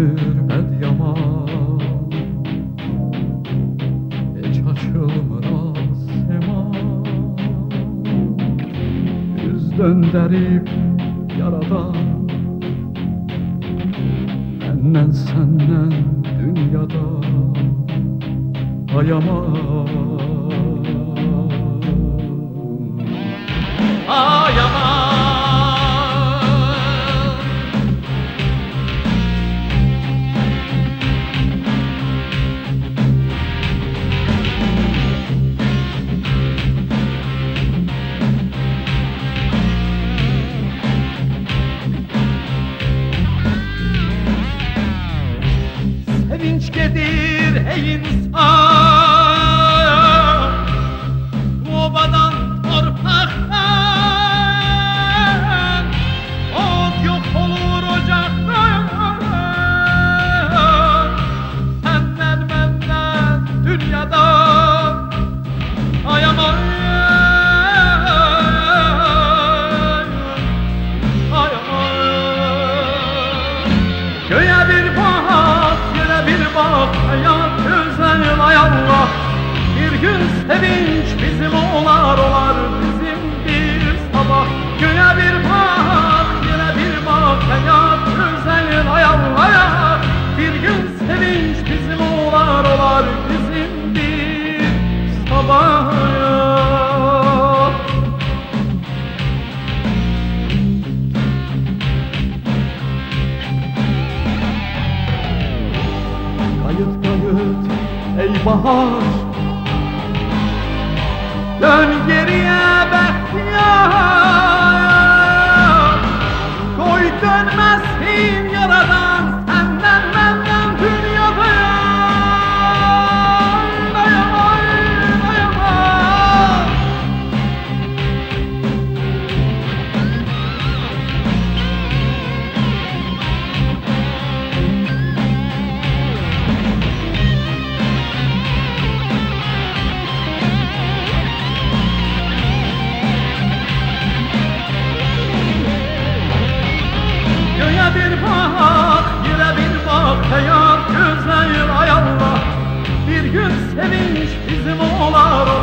ömür qed yaman. Heç açılmıraq sema. Üz döndərib yaradan Məndən səndən dünyada Ayaman Ayaman sevinçkedir hey insan. Obadan Mevla'ya Allah Bir gün sevinç bizim olar olar. ey bahar. Dön Bizim olar